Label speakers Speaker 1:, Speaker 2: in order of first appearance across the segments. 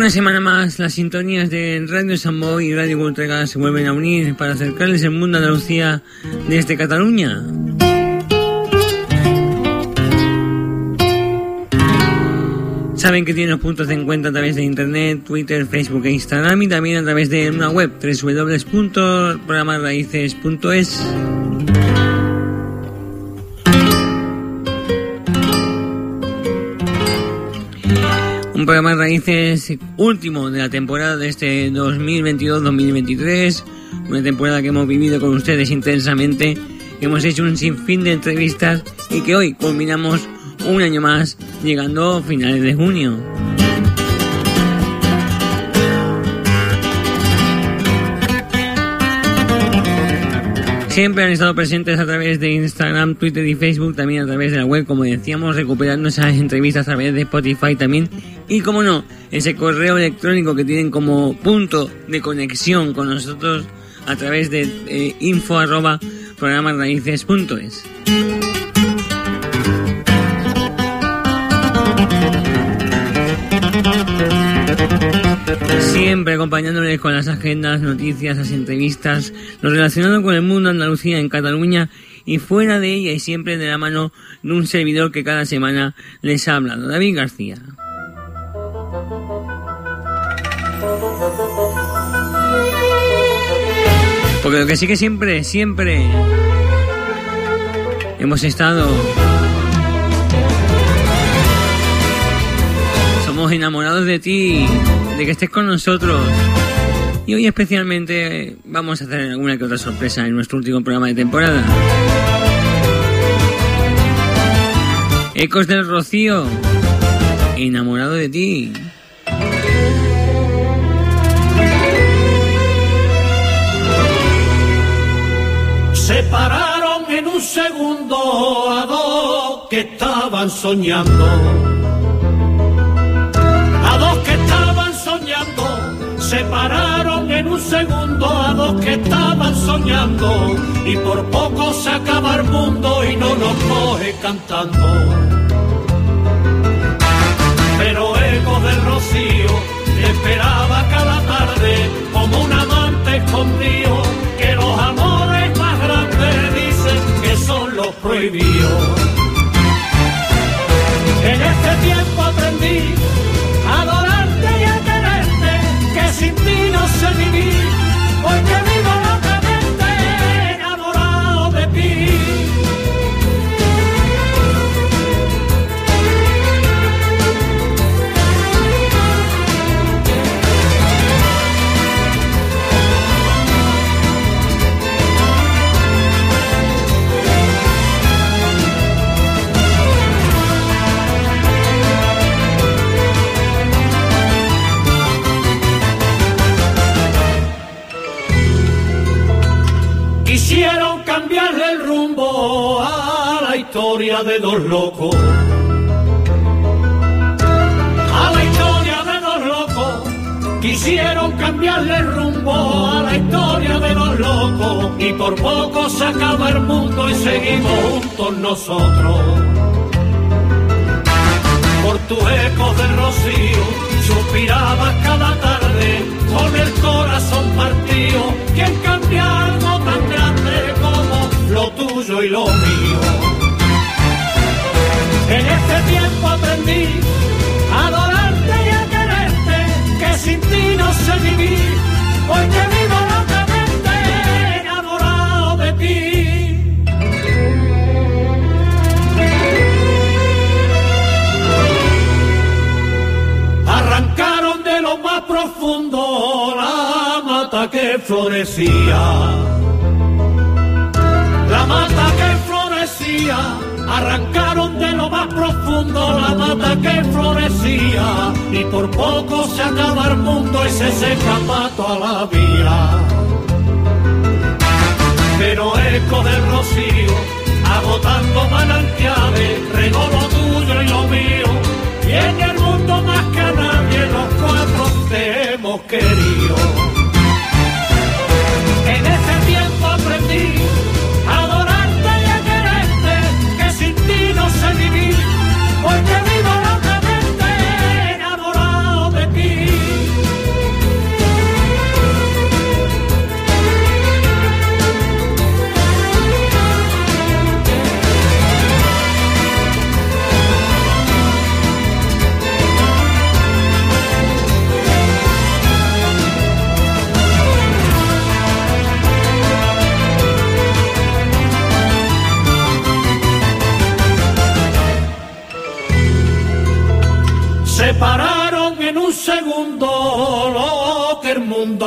Speaker 1: Una semana más las sintonías de Radio Samboy y Radio Voltrega se vuelven a unir para acercarles el mundo a Andalucía desde Cataluña. Saben que tienen los puntos de encuentro a través de internet, Twitter, Facebook e Instagram y también a través de una web www.programarraices.es. programa Raíces último de la temporada de este 2022-2023. Una temporada que hemos vivido con ustedes intensamente. Hemos hecho un sinfín de entrevistas y que hoy culminamos un año más, llegando a finales de junio. Siempre han estado presentes a través de Instagram, Twitter y Facebook, también a través de la web, como decíamos, recuperando esas entrevistas a través de Spotify también. Y como no, ese correo electrónico que tienen como punto de conexión con nosotros a través de eh, info arroba Siempre acompañándoles con las agendas, noticias, las entrevistas, lo relacionado con el mundo Andalucía en Cataluña y fuera de ella y siempre de la mano de un servidor que cada semana les ha hablado, David García. Porque lo que sí que siempre, siempre hemos estado Somos enamorados de ti, de que estés con nosotros. Y hoy especialmente vamos a hacer alguna que otra sorpresa en nuestro último programa de temporada. Ecos del Rocío, enamorado de ti.
Speaker 2: Se pararon en un segundo a dos que estaban soñando. Y por poco se acaba el mundo y no nos coge cantando. Pero Eco del Rocío esperaba cada tarde como un amante escondido que los amores más grandes dicen que son los prohibidos. En este tiempo aprendí a adorarte y a quererte, que sin ti no sé vivir, porque vivo de dos locos. A la historia de dos locos Quisieron cambiarle el rumbo a la historia de los locos y por poco se acaba el mundo y seguimos juntos nosotros. Por tu eco del rocío suspirabas cada tarde con el corazón partido. ¿Quién cambia algo tan grande como lo tuyo y lo mío? En este tiempo aprendí a adorarte y a quererte, que sin ti no sé vivir, porque vivo locamente enamorado de ti. Arrancaron de lo más profundo la mata que florecía. La mata que florecía, arrancaron la mata que florecía y por poco se acaba el mundo y se seca pato a la vía. Pero eco del rocío, agotando manantiales, regó lo tuyo y lo mío, y en el mundo más que a nadie los cuatro te hemos querido.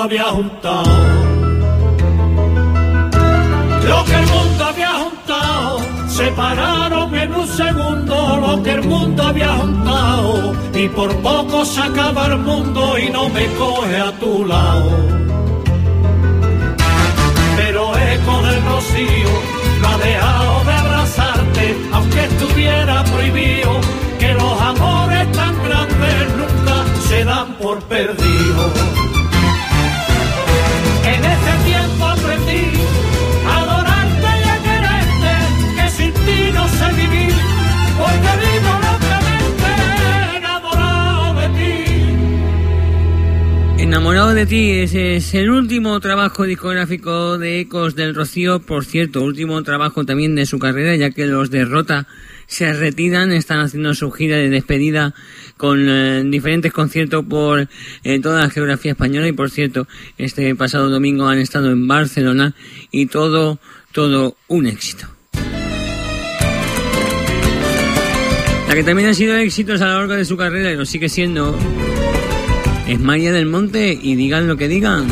Speaker 2: Había juntado. Lo que el mundo había juntado. Separaron en un segundo lo que el mundo había juntado. Y por poco se acaba el mundo y no me coge a tu lado. Pero eco del rocío no ha dejado de abrazarte, aunque estuviera prohibido que los amores tan grandes nunca se dan por perdidos. Enamorado de ti,
Speaker 1: ese es el último trabajo discográfico de Ecos del Rocío, por cierto, último trabajo también de su carrera, ya que los derrota se retiran, están haciendo su gira de despedida con eh, diferentes conciertos por eh, toda la geografía española y por cierto, este pasado domingo han estado en Barcelona y todo, todo un éxito. La que también ha sido éxitos a lo largo de su carrera y lo sigue siendo es María del Monte y digan lo que digan.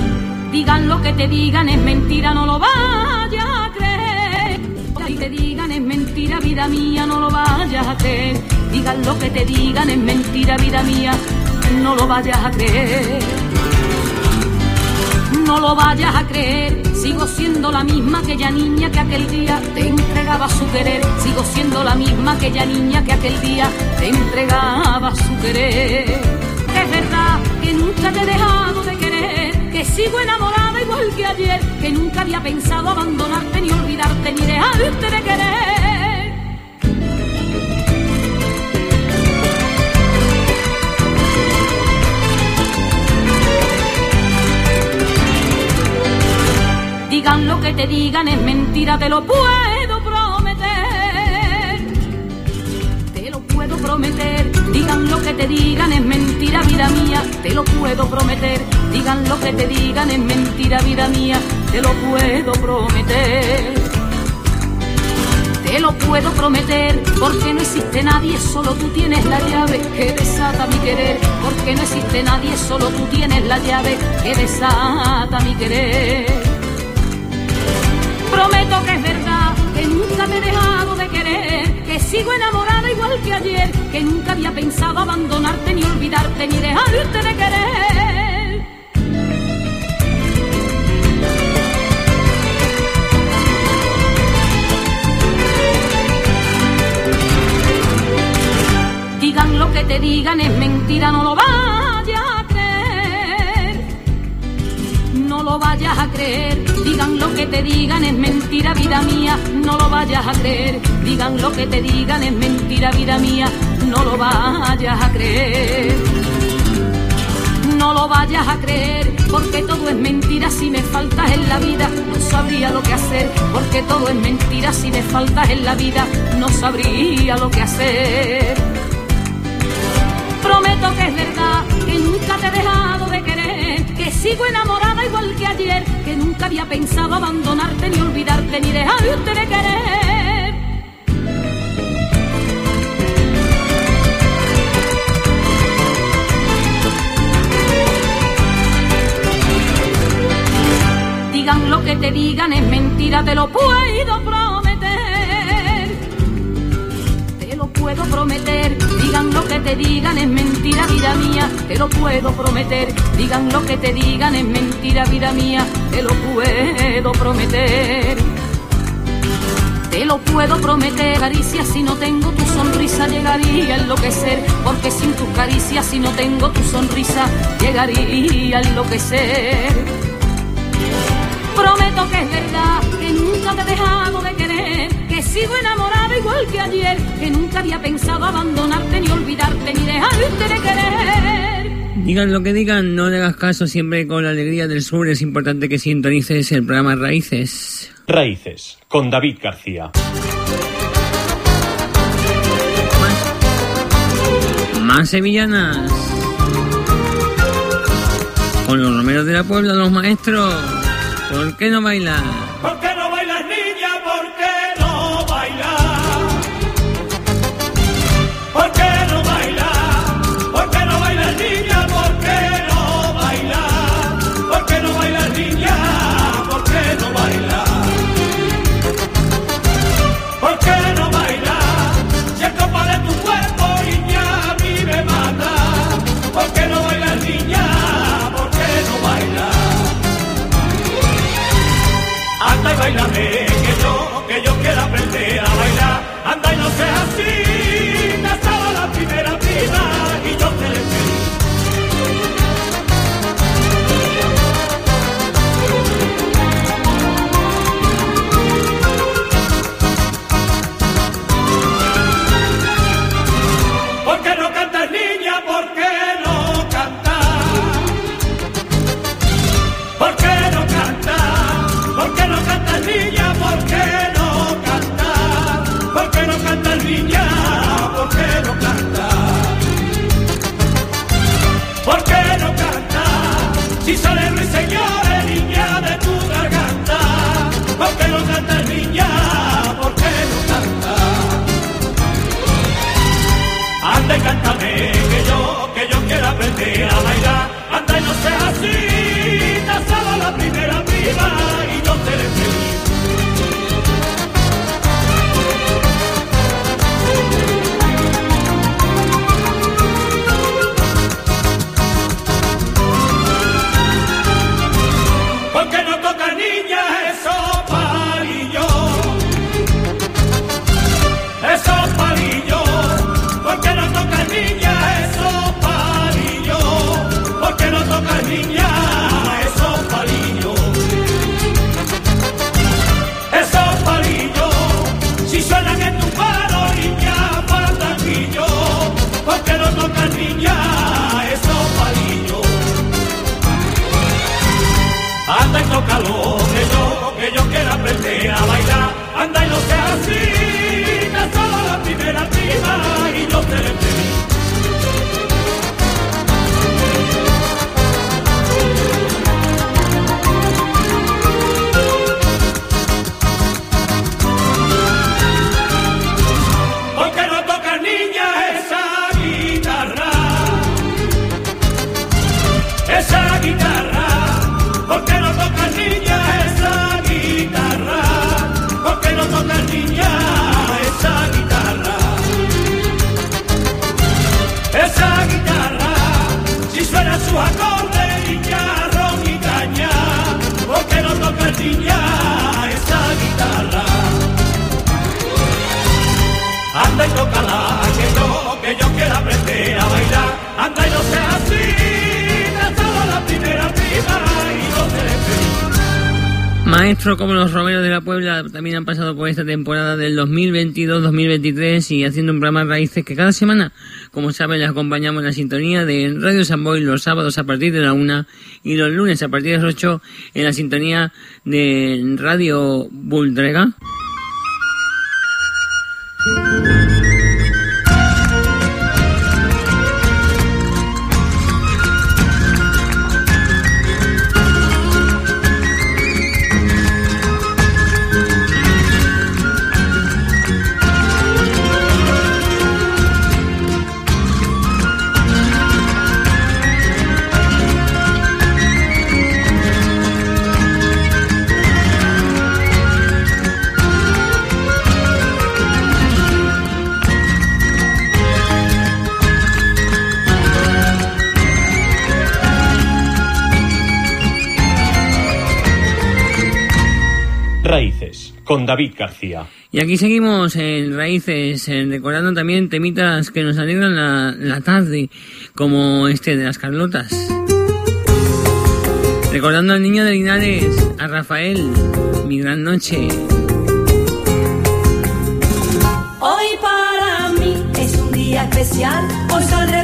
Speaker 3: Digan lo que te digan, es mentira, no lo vayas a creer. Y te digan, es mentira, vida mía, no lo vayas a creer. Digan lo que te digan, es mentira, vida mía, no lo vayas a creer. No lo vayas a creer, sigo siendo la misma aquella niña que aquel día te entregaba su querer. Sigo siendo la misma aquella niña que aquel día te entregaba su querer. Es verdad que nunca te he dejado de querer, que sigo enamorada igual que ayer, que nunca había pensado abandonarte ni olvidarte ni dejarte de querer. Digan lo que te digan, es mentira, te lo puedo prometer. Digan lo que te digan, es mentira, vida mía, te lo puedo prometer. Digan lo que te digan, es mentira, vida mía, te lo puedo prometer. Te lo puedo prometer, porque no existe nadie, solo tú tienes la llave que desata mi querer. Porque no existe nadie, solo tú tienes la llave que desata mi querer. Prometo que es verdad, te he dejado de querer, que sigo enamorada igual que ayer, que nunca había pensado abandonarte, ni olvidarte, ni dejarte de querer. Digan lo que te digan, es mentira, no lo vayas no lo vayas a creer. Digan lo que te digan, es mentira, vida mía, no lo vayas a creer. Digan lo que te digan, es mentira, vida mía, no lo vayas a creer. No lo vayas a creer, porque todo es mentira. Si me faltas en la vida, no sabría lo que hacer. Porque todo es mentira. Si me faltas en la vida, no sabría lo que hacer. Prometo que es verdad, que nunca te he dejado de querer, sigo enamorada igual que ayer, que nunca había pensado abandonarte, ni olvidarte, ni dejarte de querer. Digan lo que te digan, es mentira, te lo puedo prometer. Te lo puedo prometer. Digan lo que te digan, es mentira, vida mía, te lo puedo prometer. Digan lo que te digan, es mentira, vida mía, te lo puedo prometer. Te lo puedo prometer, caricia, si no tengo tu sonrisa llegaría a enloquecer, porque sin tus caricias, si no tengo tu sonrisa, llegaría a enloquecer. Prometo que es verdad, que nunca te he dejado de querer, que sigo enamorada igual que ayer, que nunca había pensado abandonarte, ni olvidarte, ni dejarte de querer.
Speaker 2: Digan lo que digan, no le hagas caso siempre con la alegría del sur. Es importante que sintonices el programa Raíces.
Speaker 4: Raíces, con David García.
Speaker 2: Más sevillanas. Con los romeros de la Puebla, los maestros. ¿Por qué no bailar?
Speaker 1: Maestro, como los Romeros de la Puebla también han pasado por esta temporada del 2022-2023 y haciendo un programa de Raíces que cada semana, como saben, les acompañamos en la sintonía de Radio San Boy los sábados a partir de la una y los lunes a partir de las 8 en la sintonía de Radio Buldrega.
Speaker 4: con David García.
Speaker 1: Y aquí seguimos en Raíces, recordando también temitas que nos alegran la, tarde, como este de las Carlotas. Recordando al niño de Linares, a Rafael, mi gran noche.
Speaker 5: Hoy para mí es un día especial, hoy saldré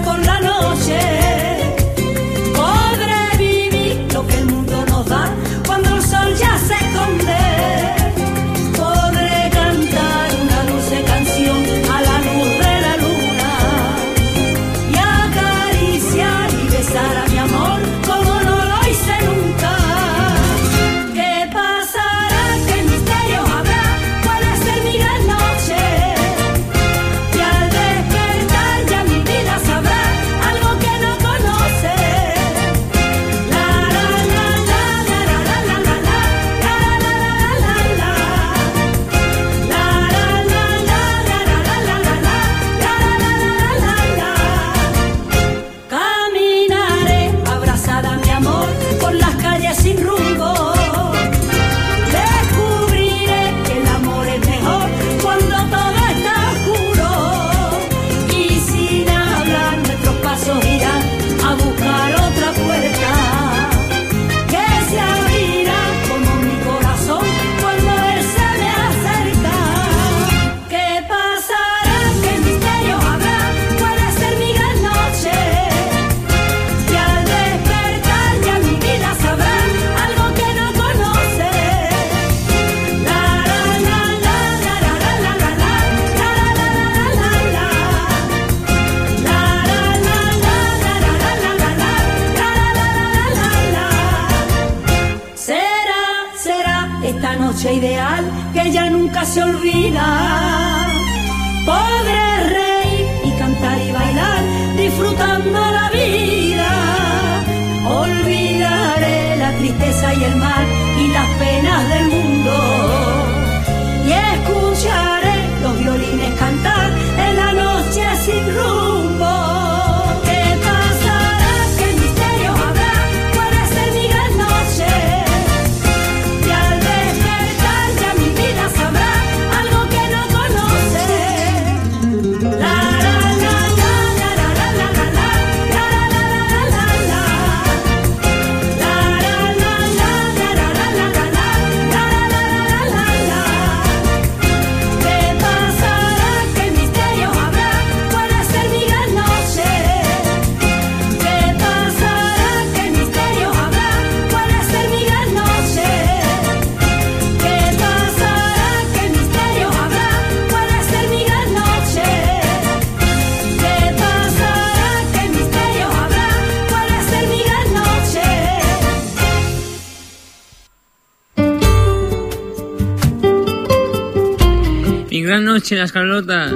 Speaker 5: noche, las
Speaker 1: Carlotas.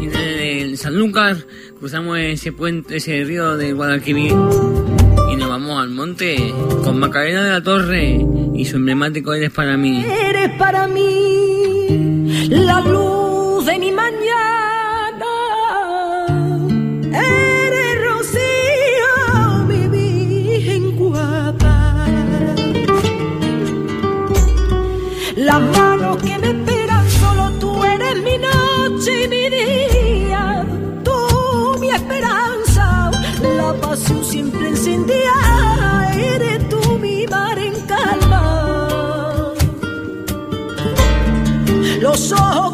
Speaker 1: Y desde Sanlúcar cruzamos ese puente, ese río de Guadalquivir. Y nos vamos al monte con Macarena de la Torre y su emblemático Eres para mí.
Speaker 5: Eres para mí la luz de mi mañana. Eres rocío, mi virgen guapa. La
Speaker 6: 说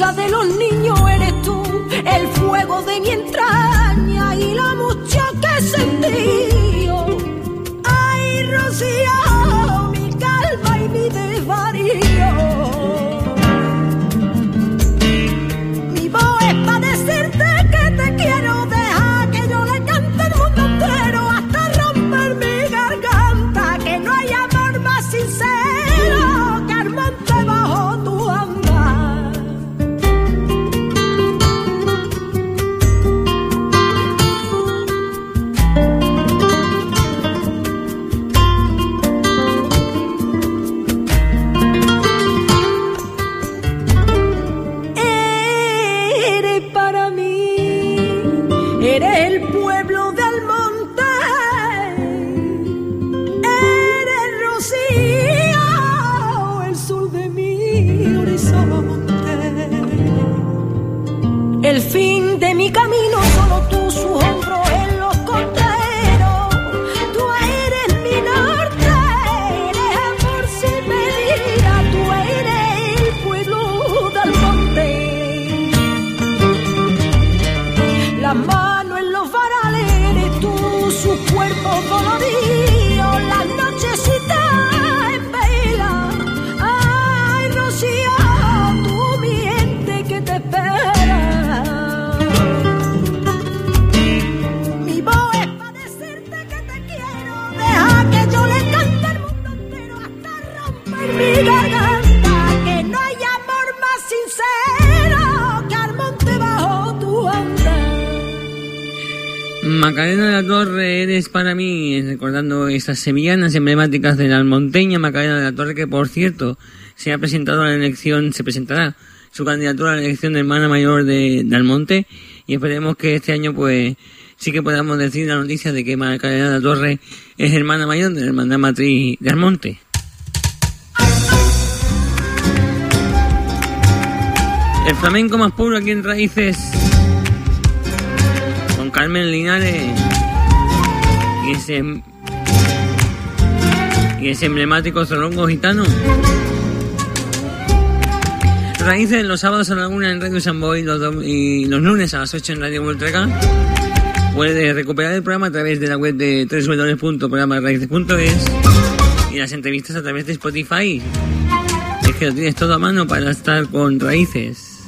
Speaker 6: de los niños eres tú, el fuego de mi entraña y la mucha que he sentido. Ay, Rocío, mi calma y mi desvarío.
Speaker 1: Macarena de la Torre, eres para mí, recordando estas sevillanas emblemáticas de la almonteña Macarena de la Torre, que por cierto se ha presentado a la elección, se presentará su candidatura a la elección de hermana mayor de, de Almonte y esperemos que este año pues sí que podamos decir la noticia de que Macarena de la Torre es hermana mayor de la hermandad matriz de Almonte. El flamenco más puro aquí en Raíces. Carmen Linares. Y
Speaker 6: ese. Ese emblemático zorongo gitano. Raíces los sábados a la una en Radio San Boy los y los lunes a las 8 en Radio Voltreca. Puedes recuperar el programa a través de la web de www.programaraíces.es y las entrevistas a través de Spotify. Es que lo tienes todo a mano para estar con raíces.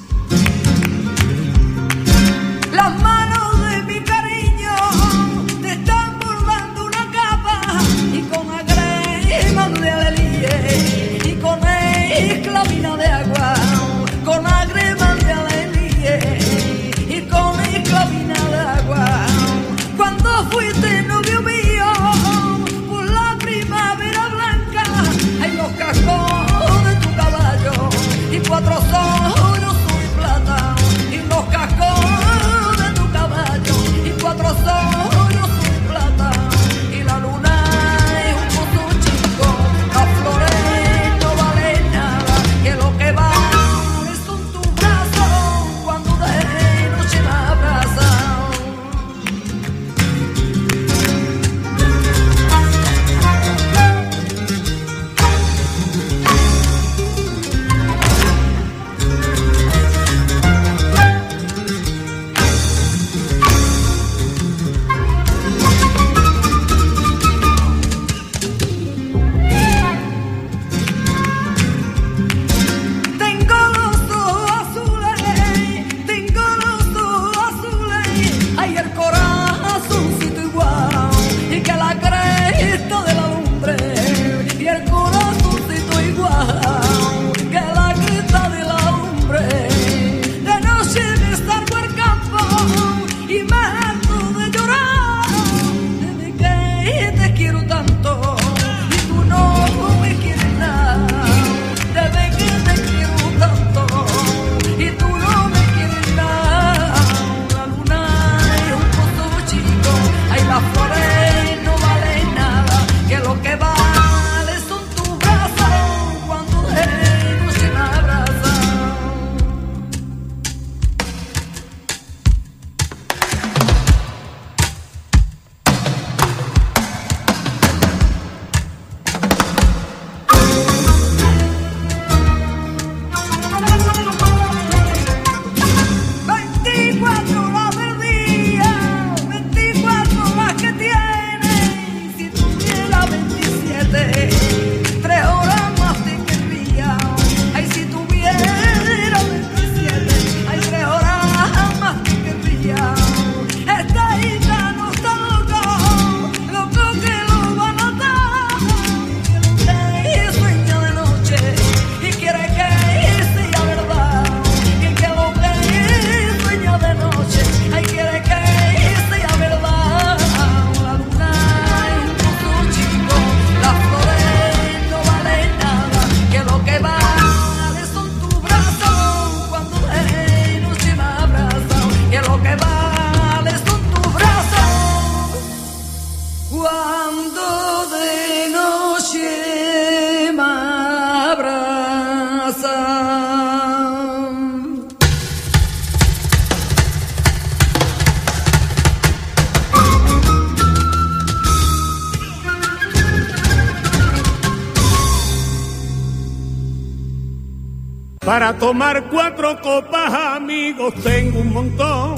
Speaker 7: Tomar cuatro copas, amigos, tengo un montón.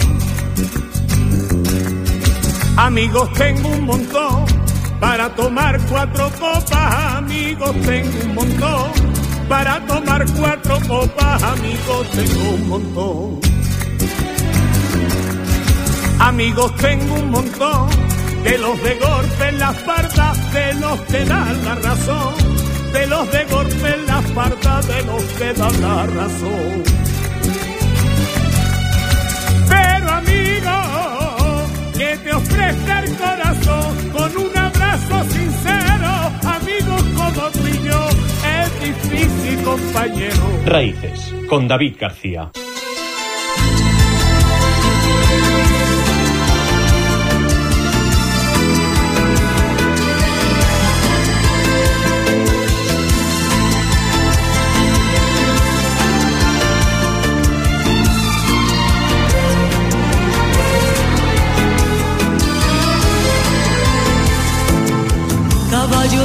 Speaker 7: Amigos, tengo un montón. Para tomar cuatro copas, amigos, tengo un montón. Para tomar cuatro copas, amigos, tengo un montón. Amigos, tengo un montón. De los de golpe en la espalda, de los que dan la razón. De los de golpe en la espalda, de los que dan la razón. Pero amigo, que te ofrezca el corazón con un abrazo sincero, amigos como tú yo, es difícil, compañero.
Speaker 4: Raíces, con David García.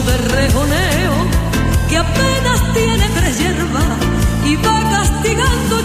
Speaker 6: de rejoneo que apenas tiene tres hierbas y va castigando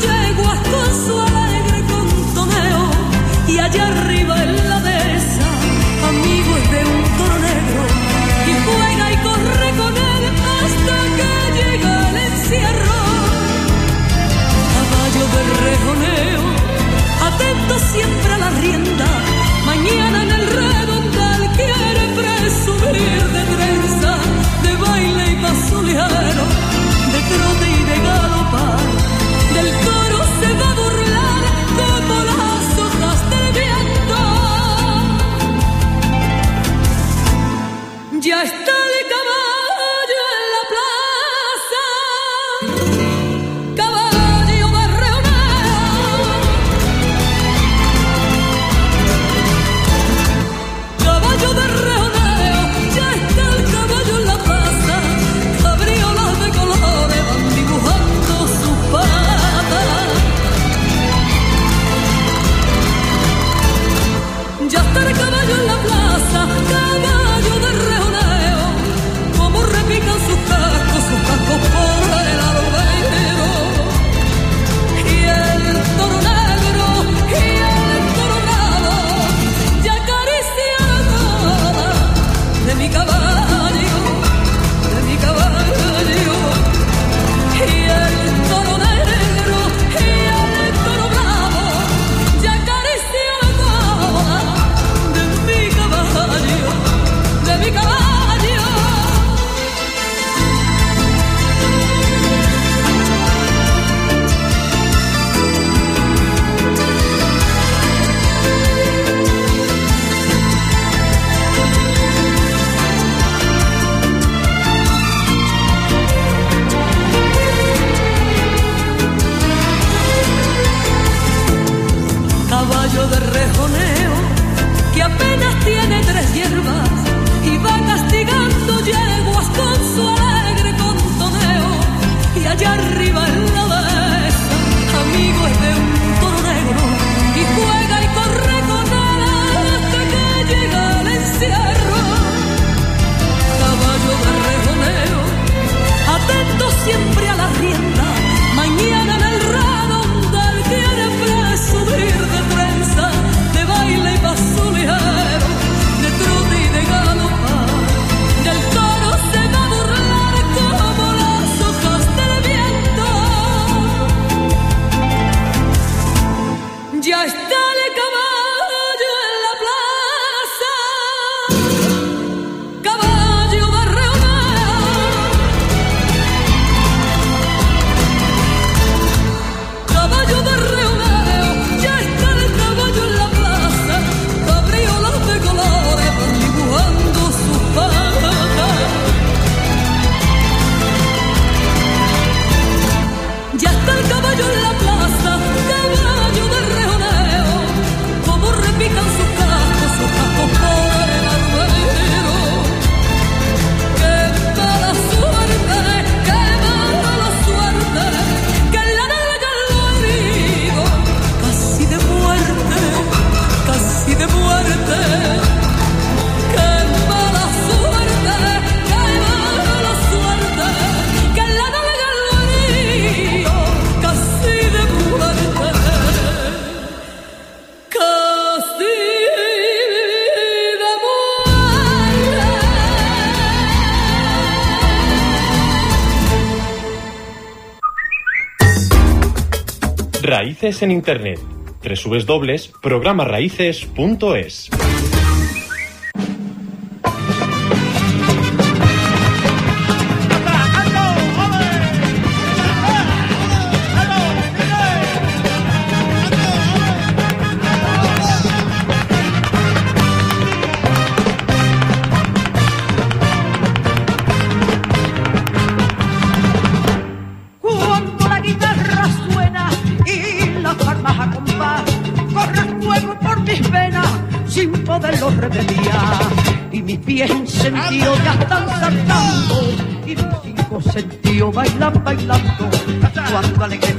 Speaker 8: Raíces en Internet. www.programaRaíces.es
Speaker 6: bailando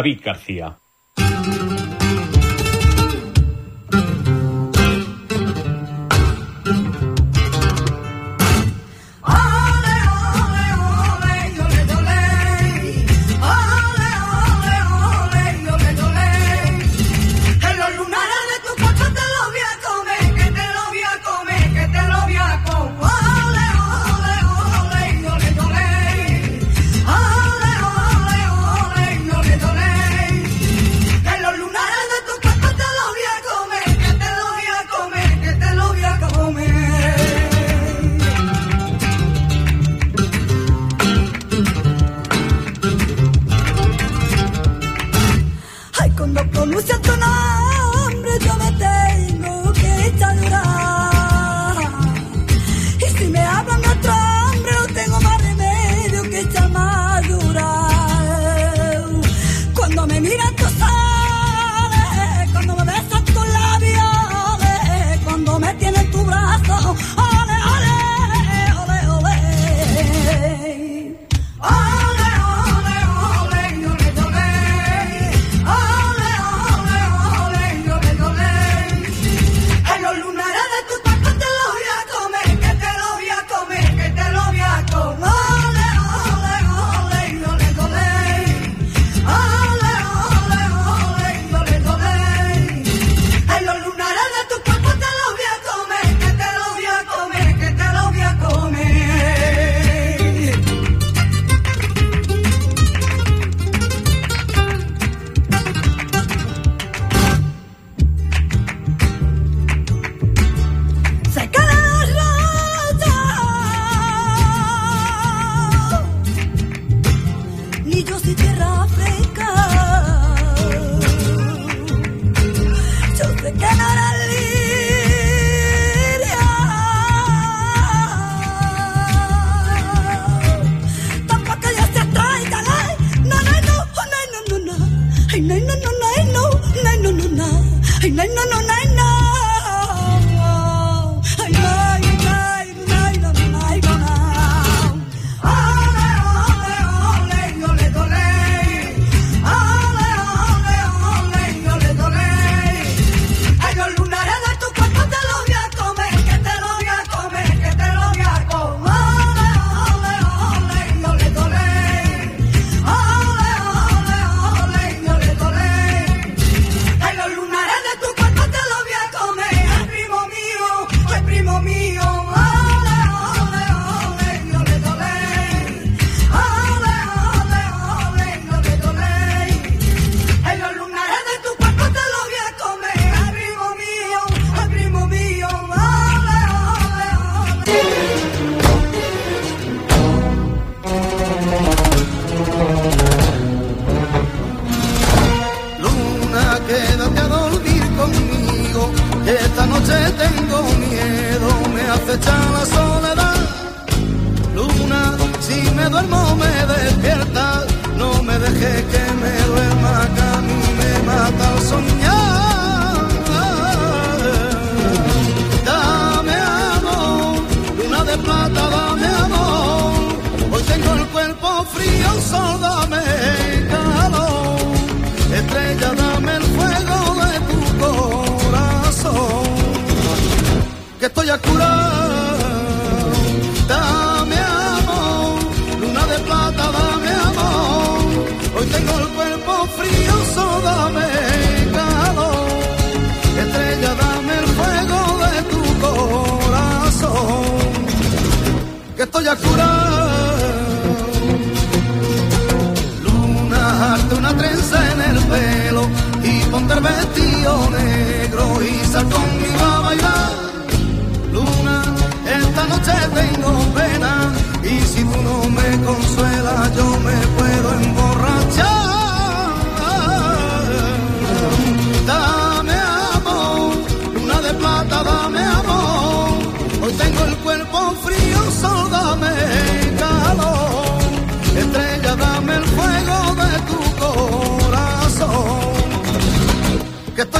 Speaker 6: David García.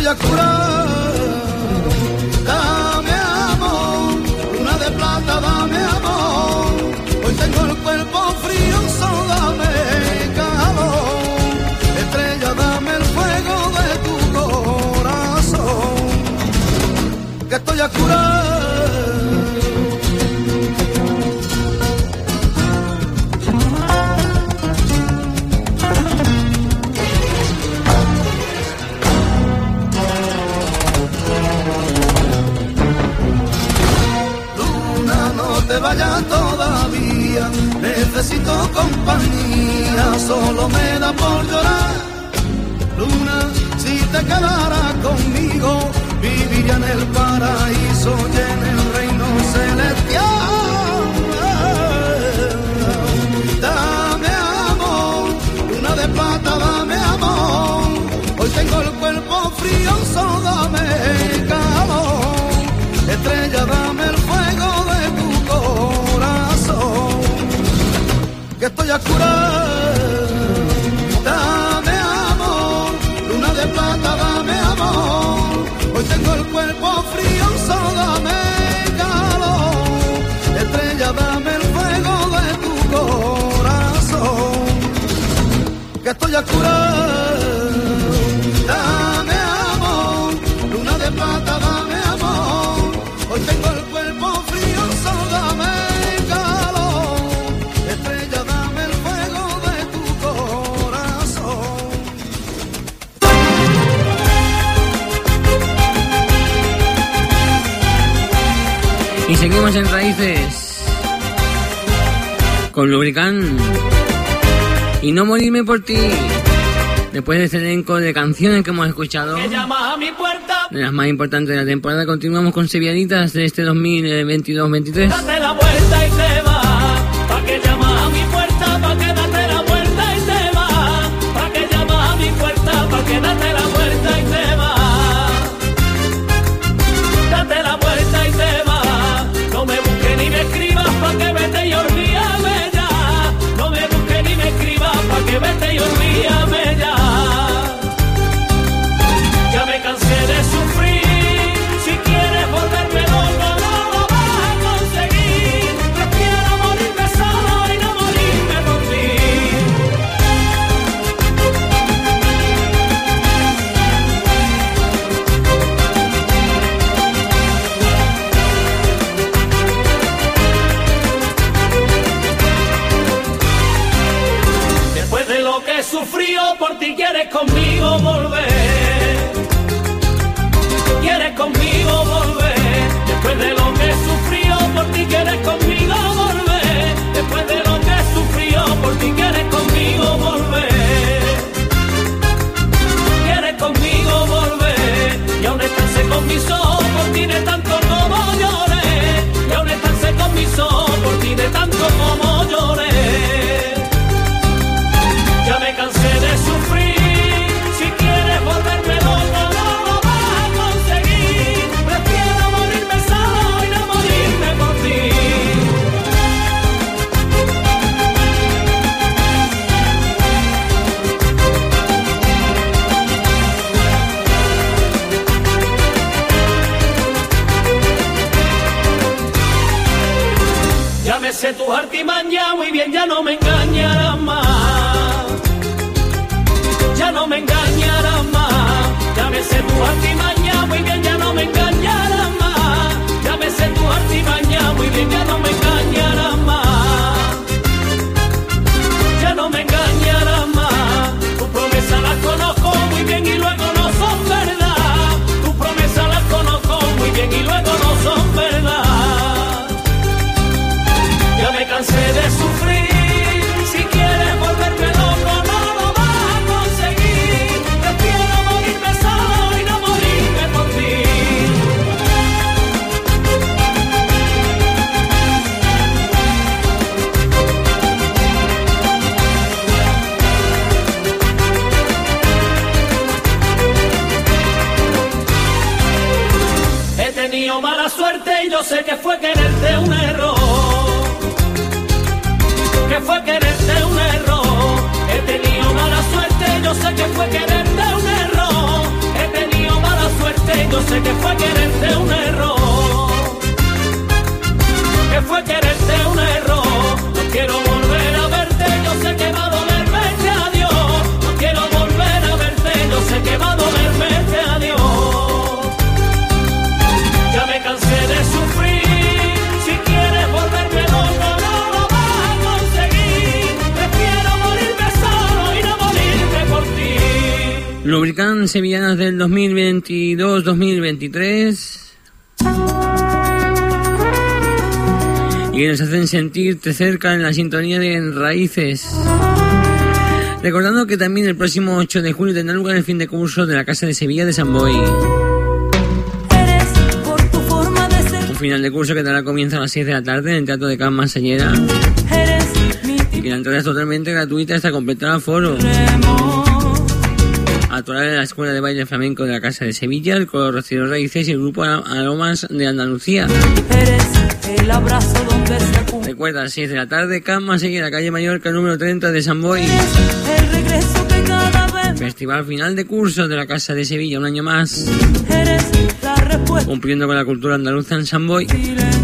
Speaker 9: voy a
Speaker 8: curar. Dame amor, una de plata, dame amor. Hoy tengo el cuerpo frío, solo dame calor. Estrella, dame el fuego de tu corazón. Que estoy a curar. necesito compañía, solo me da por llorar. Luna, si te quedaras conmigo, viviría en el paraíso lleno que estoy a curar. Dame amor, luna de plata, dame amor. Hoy tengo el cuerpo frío, solo dame calor. Estrella, dame el fuego de tu corazón, que estoy a curar.
Speaker 2: seguimos en raíces con Lubricán y no morirme por ti. Después de este elenco de canciones que hemos escuchado, de las más importantes de la temporada, continuamos con Sevillanitas de este 2022-23.
Speaker 1: Lubricant Sevillanas del 2022-2023. Y nos hacen sentirte cerca en la sintonía de Raíces. Recordando que también el próximo 8 de junio tendrá lugar el fin de curso de la Casa de Sevilla de San Boy. Un final de curso que dará comienzo a las 6 de la tarde en el Teatro de Can Masallera. Y que la entrada es totalmente gratuita hasta completar el foro. Actuará en la Escuela de Baile Flamenco de la Casa de Sevilla, el Coro Rocío Raíces y el Grupo Aromas de Andalucía.
Speaker 3: El abrazo donde se
Speaker 1: Recuerda, a las 6 de la tarde, Can Masallera, calle Mallorca, número 30 de San Boy. Festival final de curso de la Casa de Sevilla, un año más.
Speaker 3: eres la
Speaker 1: Cumpliendo con la cultura andaluza en San Boy.
Speaker 3: Eres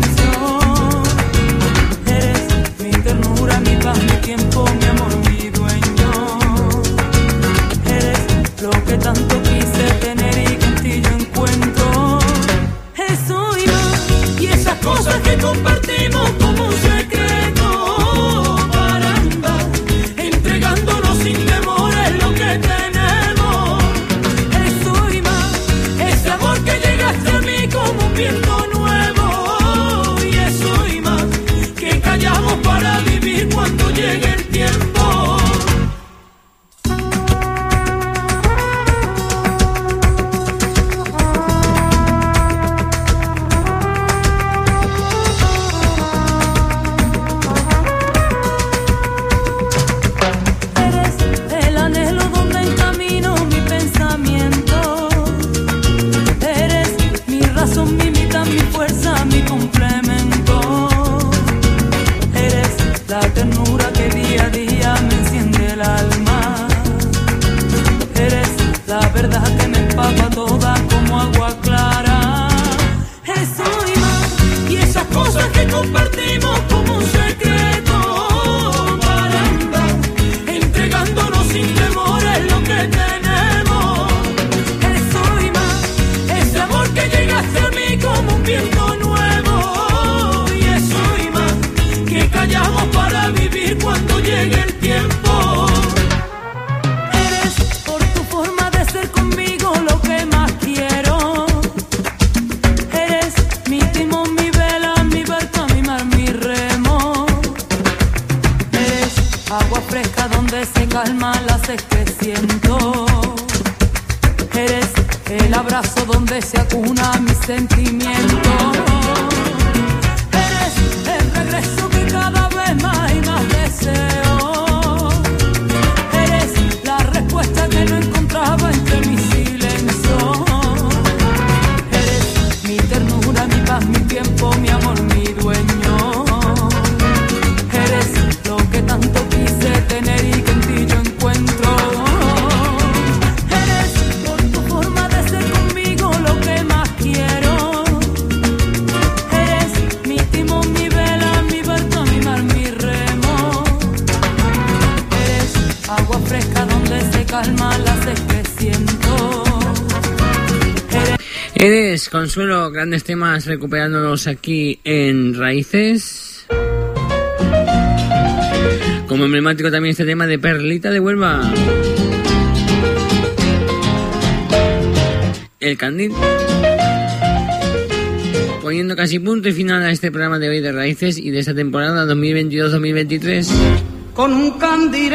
Speaker 3: Eres
Speaker 1: Consuelo, grandes temas recuperándolos aquí en Raíces. Como emblemático también este tema de Perlita de Huelva. El Candil. Poniendo casi punto y final a este programa de hoy de Raíces y de esta temporada 2022-2023.
Speaker 10: con un candil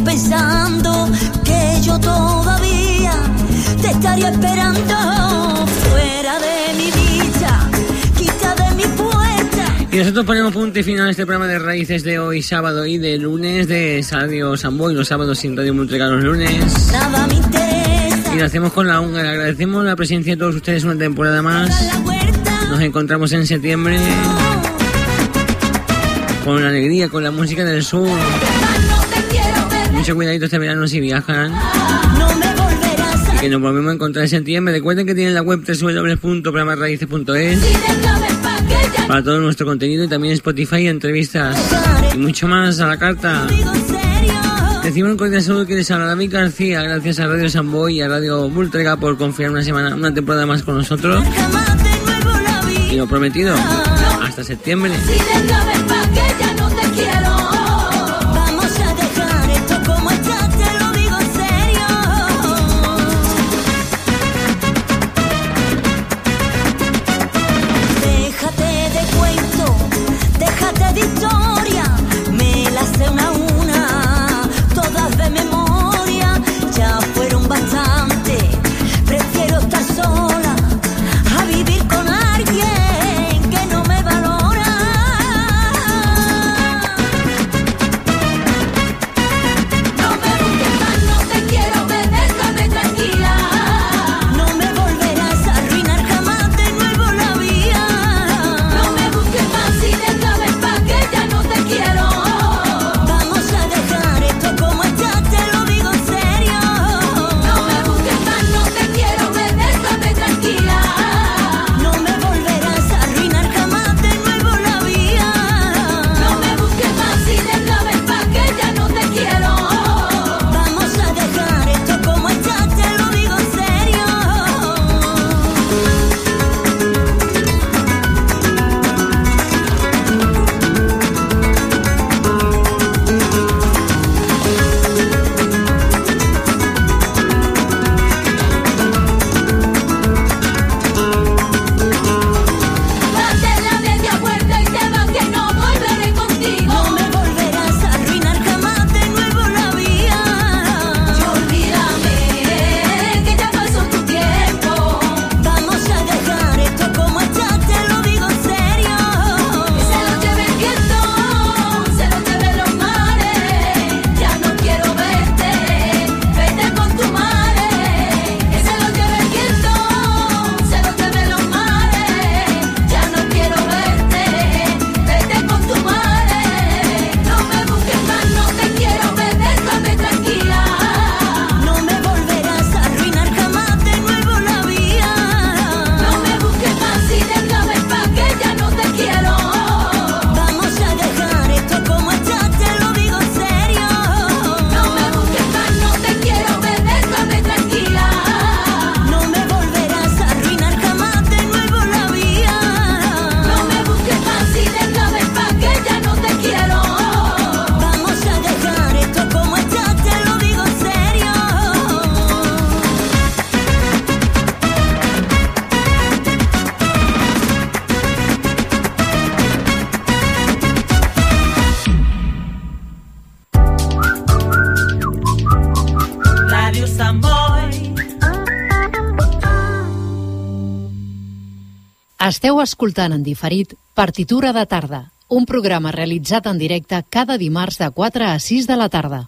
Speaker 1: pensando que yo todavía te estaría esperando fuera de mi vida, quita de mi puerta.
Speaker 11: Y nosotros ponemos punto y final a este programa de raíces de hoy, sábado y de lunes de Sabio Samboy, los sábados sin Radio Multica los lunes.
Speaker 1: Nada me interesa.
Speaker 11: Y lo hacemos con la húngara. Agradecemos la presencia de todos ustedes una temporada más. Nos encontramos en septiembre con la alegría, con la música del sur mucho cuidadito este verano si viajan. Y que nos volvemos a encontrar en septiembre. Recuerden que tienen la web www.programarraíces.es para todo nuestro contenido y también Spotify, entrevistas y mucho más a la carta. Decimos un cordial saludo que les habla David García, gracias a Radio Samboy y a Radio Bultrega por confiar una semana, una temporada más con nosotros. Y lo prometido, hasta septiembre.
Speaker 12: Esteu escoltant en diferit Partitura de tarda, un programa realitzat en directe cada dimarts de 4 a 6 de la tarda.